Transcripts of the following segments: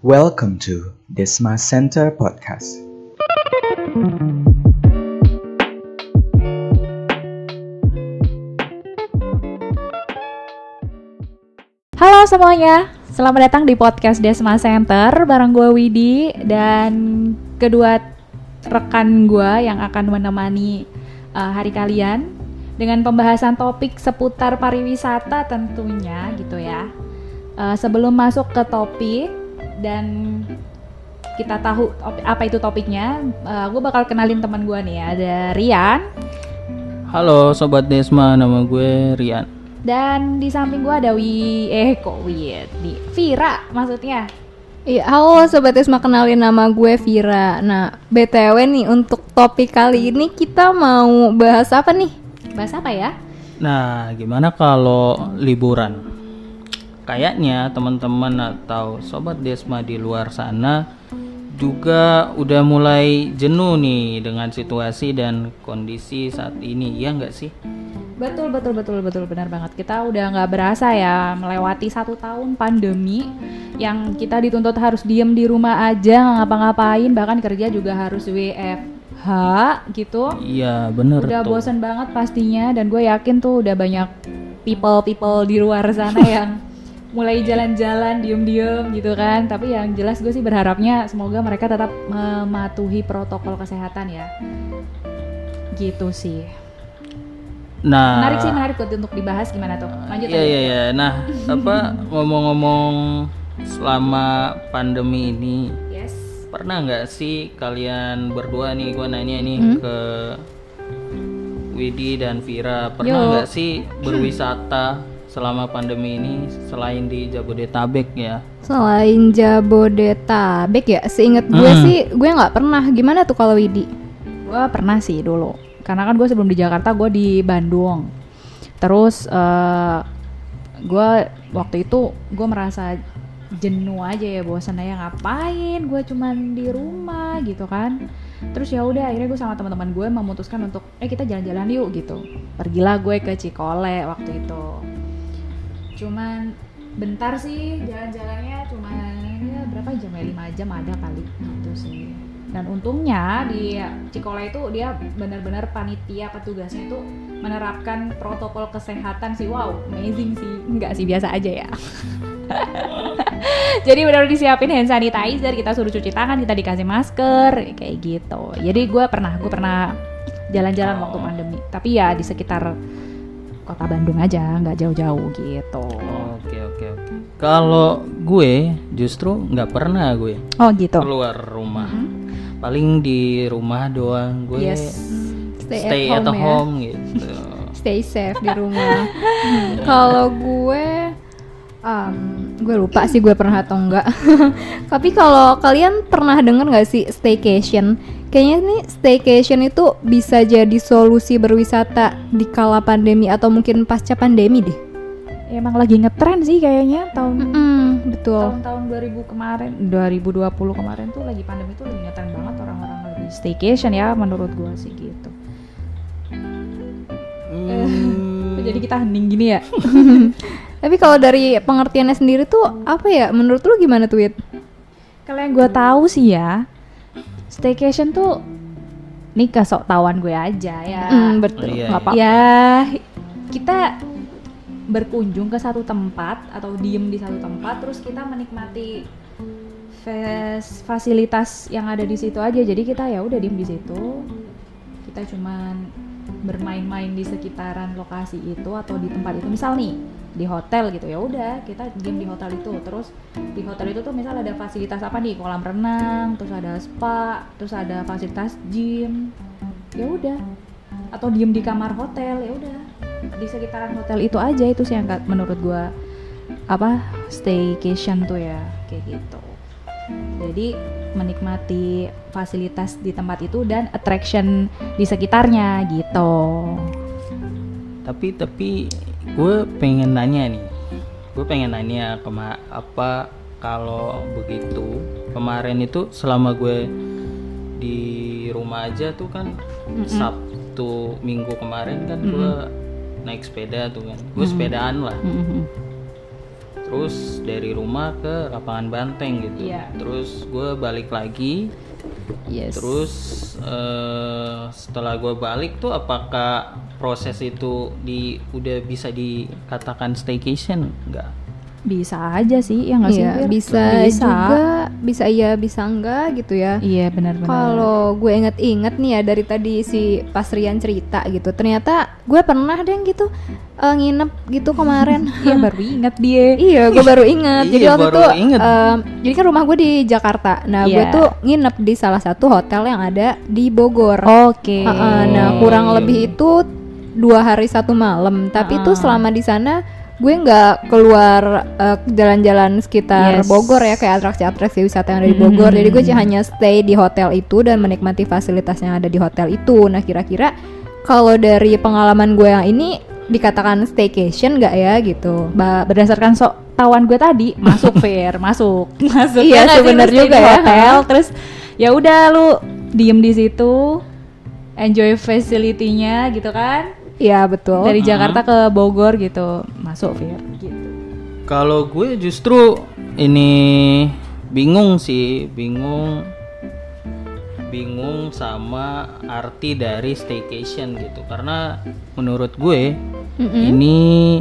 Welcome to Desma Center Podcast. Halo semuanya, selamat datang di podcast Desma Center bareng gue Widi dan kedua rekan gue yang akan menemani uh, hari kalian dengan pembahasan topik seputar pariwisata tentunya gitu ya. Uh, sebelum masuk ke topik dan kita tahu apa itu topiknya, uh, gue bakal kenalin teman gue nih ada Rian Halo Sobat Desma, nama gue Rian. dan di samping gue ada Wi eh kok Wi di Vira maksudnya. Iya, halo Sobat Esma, kenalin nama gue Vira Nah, BTW nih, untuk topik kali ini kita mau bahas apa nih? Bahas apa ya? Nah, gimana kalau liburan? Kayaknya teman-teman atau Sobat Desma di luar sana juga udah mulai jenuh nih dengan situasi dan kondisi saat ini, ya nggak sih? Betul betul betul betul benar banget. Kita udah nggak berasa ya melewati satu tahun pandemi yang kita dituntut harus diem di rumah aja nggak ngapa-ngapain bahkan kerja juga harus WFH gitu. Iya, bener Udah tuh. bosen banget pastinya dan gue yakin tuh udah banyak people people di luar sana yang mulai jalan-jalan diem-diem gitu kan. Tapi yang jelas gue sih berharapnya semoga mereka tetap mematuhi protokol kesehatan ya. Gitu sih. Nah, Menarik sih, menarik untuk dibahas gimana tuh? Lanjut Iya aja. iya iya. Nah, apa ngomong-ngomong selama pandemi ini Yes. pernah nggak sih kalian berdua nih gue nanya nih Hmm? ke Widi dan Vira pernah nggak sih berwisata selama pandemi ini selain di Jabodetabek ya Selain Jabodetabek ya, seinget gue Hmm. sih gue nggak pernah Gimana tuh kalau Widi? Gue pernah sih dulu. Karena kan gue sebelum di Jakarta gue di Bandung. Terus eh gue waktu itu gue merasa jenuh aja ya bosan aja ngapain gue cuman di rumah gitu kan terus ya udah akhirnya gue sama teman-teman gue memutuskan untuk eh kita jalan-jalan yuk gitu pergilah gue ke Cikole waktu itu cuman bentar sih jalan-jalannya cuman ya berapa jam ya? 5 jam ada kali gitu sih. Dan untungnya di Cikole itu dia benar-benar panitia petugasnya itu menerapkan protokol kesehatan sih. Wow amazing sih. Enggak sih biasa aja ya. Jadi benar disiapin hand sanitizer kita suruh cuci tangan kita dikasih masker kayak gitu. Jadi gue pernah gue pernah jalan-jalan waktu pandemi. Tapi ya di sekitar kota Bandung aja nggak jauh-jauh gitu. Oke oke oke. Kalau gue justru nggak pernah gue oh gitu. keluar rumah. Paling di rumah doang. Gue yes. Stay, stay at ya. home gitu. Stay safe di rumah. Kalau gue um, Gue lupa sih gue pernah atau enggak Tapi kalau kalian pernah denger nggak sih staycation? Kayaknya nih staycation itu bisa jadi solusi berwisata di kala pandemi atau mungkin pasca pandemi deh. Ya, emang lagi ngetren sih kayaknya tahun Mm, betul. tahun-tahun 2000 kemarin 2020 kemarin tuh lagi pandemi tuh lagi ngetren banget orang-orang lagi staycation ya menurut gua sih gitu Hmm, jadi kita hening gini ya Tapi kalau dari pengertiannya sendiri tuh apa ya? Menurut lu gimana tuh, Wit? kalau yang gue tahu sih ya staycation tuh ini kesok tahuan gue aja ya Mm, betul. Iya, Nggak iya. apa-apa. ya kita berkunjung ke satu tempat atau diem di satu tempat terus kita menikmati fas- fasilitas yang ada di situ aja jadi kita ya udah diem di situ kita cuman bermain-main di sekitaran lokasi itu atau di tempat itu misal nih di hotel gitu. Ya udah kita diem di hotel itu. Terus di hotel itu tuh misal ada fasilitas apa nih? Kolam renang terus ada spa terus ada fasilitas gym. Ya udah. Atau diem di kamar hotel ya udah. Di sekitaran hotel itu aja itu sih yang menurut gua apa staycation tuh ya kayak gitu. Jadi menikmati fasilitas di tempat itu dan attraction di sekitarnya gitu. Tapi tapi gue pengen nanya nih. Gue pengen nanya kema apa kalau begitu kemarin itu selama gue di rumah aja tuh kan Sabtu Minggu kemarin kan gue naik sepeda tuh kan. Gue sepedaan lah. Mm-mm. terus dari rumah ke lapangan banteng gitu. Iya. terus gue balik lagi Yes. terus eh, setelah gue balik tuh apakah proses itu di udah bisa dikatakan staycation enggak bisa aja sih ya nggak sih Iya, Fir? bisa, juga, bisa iya, bisa enggak gitu ya. Iya benar-benar. Kalau gue inget-inget nih ya dari tadi si Pasrian cerita gitu, ternyata gue pernah deh gitu eh, nginep gitu kemarin. Iya baru ingat dia. iya, gue baru inget. jadi Iya, waktu baru itu, inget. em, jadi kan rumah gue di Jakarta. Nah, gue Iya. tuh nginep di salah satu hotel yang ada di Bogor. Oke. Heeh, nah, kurang iya. lebih itu dua hari satu malam. Tapi itu Ah. selama di sana gue nggak keluar eh, jalan-jalan sekitar Yes. Bogor ya kayak atraksi-atraksi wisata yang ada di Bogor. Jadi gue hanya stay di hotel itu dan menikmati fasilitas yang ada di hotel itu. Nah kira-kira kalau dari pengalaman gue yang ini dikatakan staycation nggak ya gitu? Ba- berdasarkan sok tawan gue tadi masuk fair masuk masuk Iya, Ya stay juga di ya. hotel terus ya udah lu diem di situ enjoy facility-nya gitu kan Iya betul. dari Jakarta ke Bogor gitu masuk fair gitu Kalau gue justru ini bingung sih, bingung bingung sama arti dari staycation gitu. Karena menurut gue ini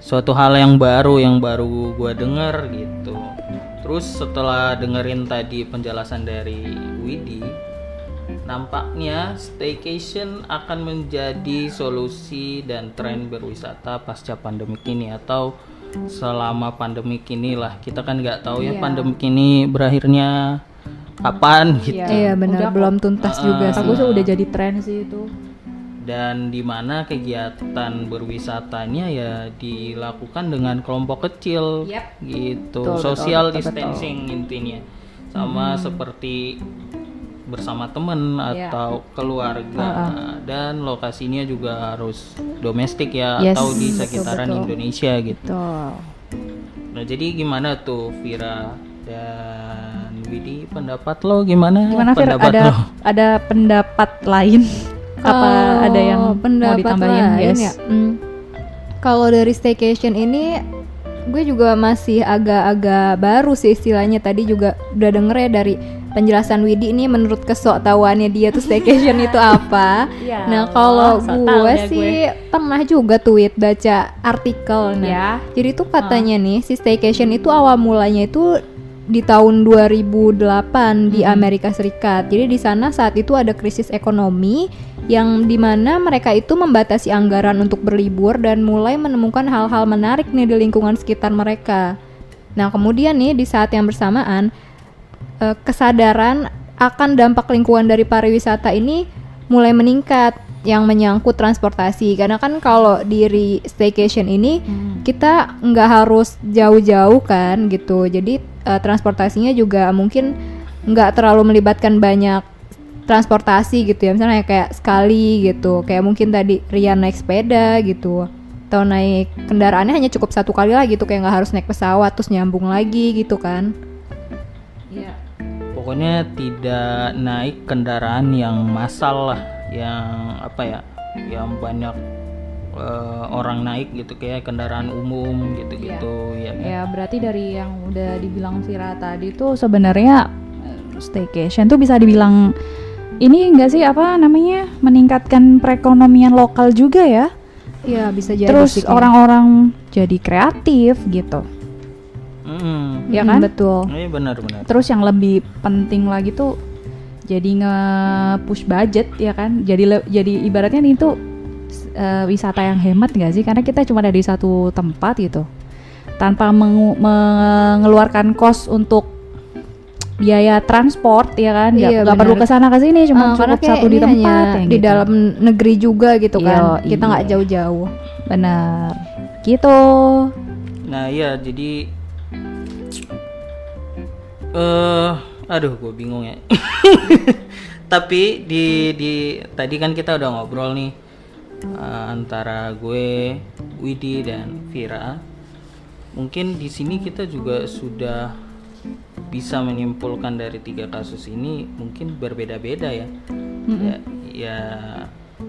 suatu hal yang baru yang baru gue denger gitu. Terus setelah dengerin tadi penjelasan dari Widi, nampaknya staycation akan menjadi solusi dan tren berwisata pasca pandemik ini atau selama pandemik inilah. Kita kan nggak tahu ya pandemik ini berakhirnya kapan gitu. Iya benar. Udah kok. belum tuntas juga sih. Bagusnya udah jadi tren sih itu. Dan di mana kegiatan berwisatanya ya dilakukan dengan kelompok kecil Yap. gitu. Betul, betul, social betul, distancing intinya. Sama seperti bersama temen Iya. atau keluarga. Dan lokasinya juga harus domestik ya Yes, atau di betul, sekitaran betul. Indonesia gitu. Tuh nah jadi gimana tuh Vira dan Widi? Pendapat lo gimana? Gimana Fir? Pendapat ada lo? ada pendapat lain? Apa ada yang Kalau mau pendapat ditambahin? lain yes. ya? Hmm. Kalau dari staycation ini gue juga masih agak-agak baru sih istilahnya. Tadi juga udah denger ya dari penjelasan Widi ini menurut kesok tahuannya dia tuh staycation itu apa. Ya nah kalau gue ya sih pernah juga tweet baca artikel nah. Ya. Jadi tuh katanya nih si staycation itu awal mulanya itu di tahun 2008 di Amerika Serikat. Jadi di sana saat itu ada krisis ekonomi yang di mana mereka itu membatasi anggaran untuk berlibur dan mulai menemukan hal-hal menarik nih di lingkungan sekitar mereka. Nah kemudian nih di saat yang bersamaan eh, kesadaran akan dampak lingkungan dari pariwisata ini mulai meningkat yang menyangkut transportasi. Karena kan kalau di staycation ini kita nggak harus jauh-jauh kan gitu. Jadi eh, transportasinya juga mungkin nggak terlalu melibatkan banyak transportasi gitu ya. Misalnya kayak sekali gitu. Kayak mungkin tadi Rian naik sepeda gitu atau naik kendaraannya hanya cukup satu kali lah gitu. Kayak nggak harus naik pesawat terus nyambung lagi gitu kan. Iya. Pokoknya tidak naik kendaraan yang massal lah yang apa ya yang banyak eh, orang naik gitu kayak kendaraan umum gitu-gitu ya kan? Ya berarti dari yang udah dibilang Vira tadi tuh sebenarnya eh, staycation tuh bisa dibilang ini enggak sih apa namanya meningkatkan perekonomian lokal juga ya. Iya bisa jadi Terus orang-orang jadi kreatif gitu. Mm-mm. ya Mm, kan? betul Iya benar-benar Terus yang lebih penting lagi tuh jadi nge-push budget ya kan. Jadi jadi ibaratnya ini tuh eh, wisata yang hemat nggak sih? Karena kita cuma ada di satu tempat gitu. Tanpa mengeluarkan kos untuk biaya transport ya kan. Nggak Iya, perlu benar. ke sana ke sini cuma karena cukup satu di tempat yang di gitu. dalam negeri juga gitu kan Yo, kita nggak iya. jauh-jauh Benar. Gitu. nah iya jadi eh aduh gue bingung ya. Tapi di di tadi kan kita udah ngobrol nih eh, antara gue Widi dan Vira. Mungkin di sini kita juga sudah bisa menyimpulkan dari tiga kasus ini mungkin berbeda-beda ya. Ya, ya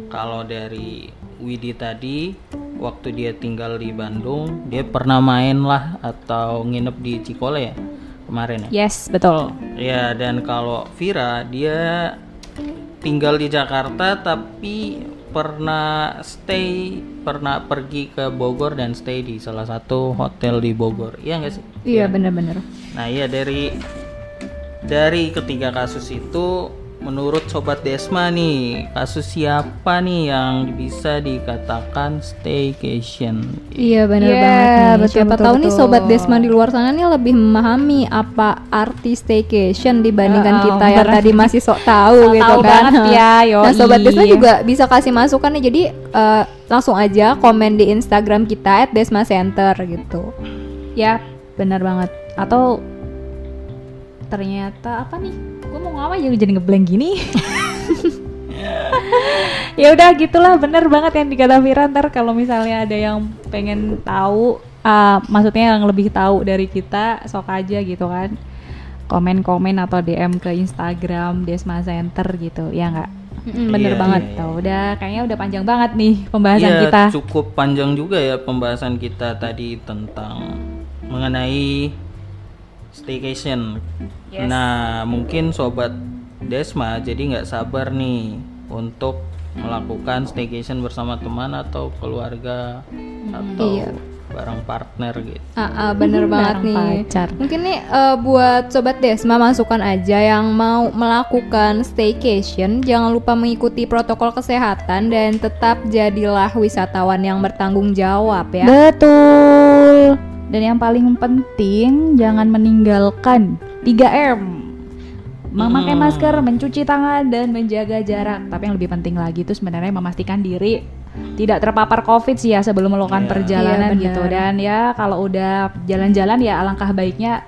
kalau dari Widi tadi waktu dia tinggal di Bandung dia pernah main lah atau nginep di Cikole ya kemarin ya Yes, betul. ya dan kalau Vira dia tinggal di Jakarta tapi pernah stay pernah pergi ke Bogor dan stay di salah satu hotel di Bogor iya nggak sih Iya bener-bener. Nah iya dari dari ketiga kasus itu menurut sobat Desma nih kasus siapa nih yang bisa dikatakan staycation? Iya bener Iya, banget nih. betul, Siapa betul, tahu nih betul. sobat Desma di luar sana nih lebih memahami apa arti staycation dibandingkan Ah, kita yang tadi masih sok tahu Sok gitu tahu kan. banget ya, Nah yoi. sobat Desma juga bisa kasih masukan nih. Jadi eh, langsung aja komen di Instagram kita @desma_center gitu. Ya, benar banget. Atau ternyata apa nih? Gue mau ngomong aja jadi ngeblank gini. ya udah gitulah bener banget yang dikata Vira ntar kalau misalnya ada yang pengen tahu ah, maksudnya yang lebih tahu dari kita sok aja gitu kan komen-komen atau DM ke Instagram Desma Center gitu ya nggak Mm, bener Iya, banget. iya, iya. Tuh, udah kayaknya udah panjang banget nih pembahasan Iya, kita cukup panjang juga ya pembahasan kita tadi tentang mengenai staycation. Yes. Nah mungkin sobat Desma jadi nggak sabar nih untuk melakukan staycation bersama teman atau keluarga atau Iya. bareng partner gitu. Ah, ah, bener banget Bareng nih. pacar. Mungkin nih eh, buat sobat Desma masukan aja yang mau melakukan staycation, jangan lupa mengikuti protokol kesehatan dan tetap jadilah wisatawan yang bertanggung jawab ya. Betul. Dan yang paling penting jangan meninggalkan 3M. Memakai Hmm. masker, mencuci tangan dan menjaga jarak. Tapi yang lebih penting lagi itu sebenarnya memastikan diri tidak terpapar Covid sih ya sebelum melakukan Iya. perjalanan Iya, gitu. Dan ya kalau udah jalan-jalan ya alangkah baiknya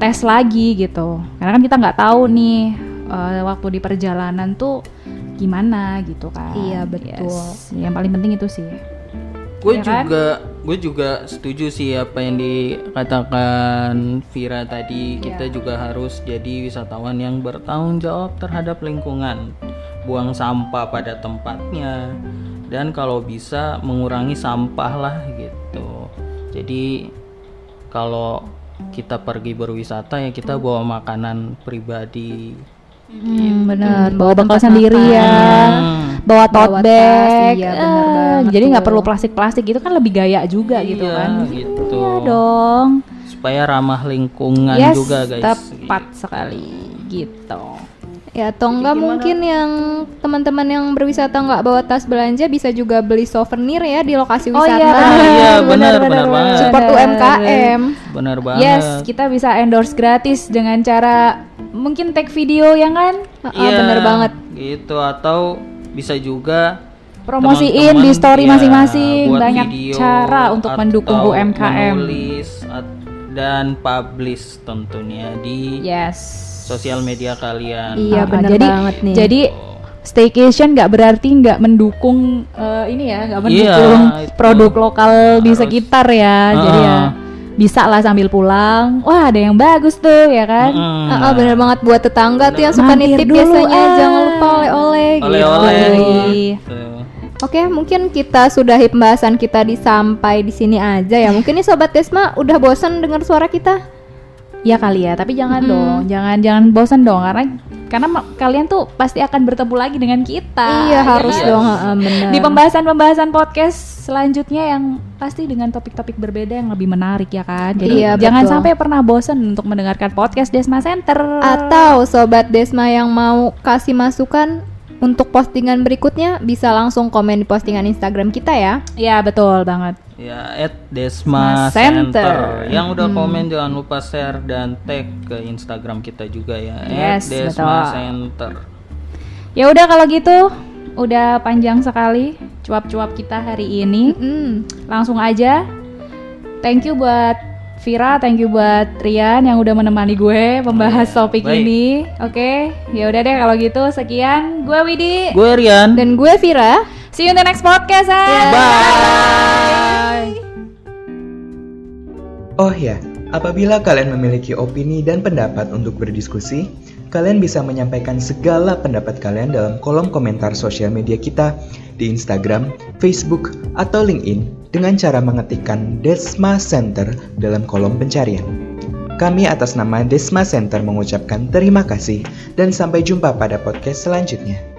tes lagi gitu. Karena kan kita nggak tahu nih eh, waktu di perjalanan tuh gimana gitu kan. Iya, betul. Yes. Yang paling penting itu sih. Gue Ya kan? Gue juga setuju sih apa yang dikatakan Vira tadi. Kita juga harus jadi wisatawan yang bertanggung jawab terhadap lingkungan. Buang sampah pada tempatnya dan kalau bisa mengurangi sampah lah gitu. Jadi kalau kita pergi berwisata ya kita bawa makanan pribadi. Hmm, benar. Hmm, Bawa bekal sendiri ya. Hmm. Bawa tote Bawa tas, bag. iya, eh, benar banget jadi nggak perlu plastik-plastik gitu kan lebih gaya juga gitu Iya, kan. gitu. Iya dong. Supaya ramah lingkungan yes, juga guys. tepat sekali gitu. Ya atau enggak mungkin yang teman-teman yang berwisata nggak bawa tas belanja bisa juga beli souvenir ya di lokasi Oh wisata. iya, Ah, iya, benar, benar banget. Support benar. UMKM. Benar banget. Yes, kita bisa endorse gratis dengan cara mungkin take video ya kan? Iya, bener banget. Gitu atau bisa juga Promosiin di teman-teman, story ya, masing-masing. buat Banyak video cara untuk mendukung UMKM. Menulis dan publish tentunya di Yes. sosial media kalian. Iya Ah, benar jadi, banget nih. Jadi staycation nggak berarti nggak mendukung eh, ini ya, nggak Iya, mendukung itu. produk lokal di sekitar ya. Jadi ya Ah. bisa lah sambil pulang. Wah ada yang bagus tuh ya kan. Mm, Ah, ah, bener banget buat tetangga tuh yang suka nitip dulu, biasanya ah. jangan lupa oleh-oleh gitu. Oleh-oleh. Gitu. Tuh. Oke, mungkin kita sudahi pembahasan kita di sampai di sini aja ya. Mungkin nih sobat Desma udah bosan dengar suara kita? Ya kali ya, tapi jangan Mm-mm. dong, jangan jangan bosan dong karena karena kalian tuh pasti akan bertemu lagi dengan kita. iya ya harus kan? dong, benar. Di pembahasan-pembahasan podcast selanjutnya yang pasti dengan topik-topik berbeda yang lebih menarik ya kan. Jadi Iya, jangan betul. sampai pernah bosan untuk mendengarkan podcast Desma Center. Atau sobat Desma yang mau kasih masukan untuk postingan berikutnya bisa langsung komen di postingan Instagram kita ya. ya betul banget. Ya, at Desma Center. Center. Yang udah komen jangan lupa share dan tag ke Instagram kita juga ya. Yes, at Desma betul. Center. Ya udah kalau gitu, udah panjang sekali cuap-cuap kita hari ini. Hmm. Langsung aja. Thank you buat Vira, thank you buat Rian yang udah menemani gue membahas Iya, topik baik. ini. Oke, ya udah deh kalau gitu sekian. Gue Widi. Gue Rian. Dan gue Vira. See you in the next podcast. ah. Bye. Oh ya, Apabila kalian memiliki opini dan pendapat untuk berdiskusi, kalian bisa menyampaikan segala pendapat kalian dalam kolom komentar sosial media kita di Instagram, Facebook, atau LinkedIn dengan cara mengetikkan Desma Center dalam kolom pencarian. Kami atas nama Desma Center mengucapkan terima kasih dan sampai jumpa pada podcast selanjutnya.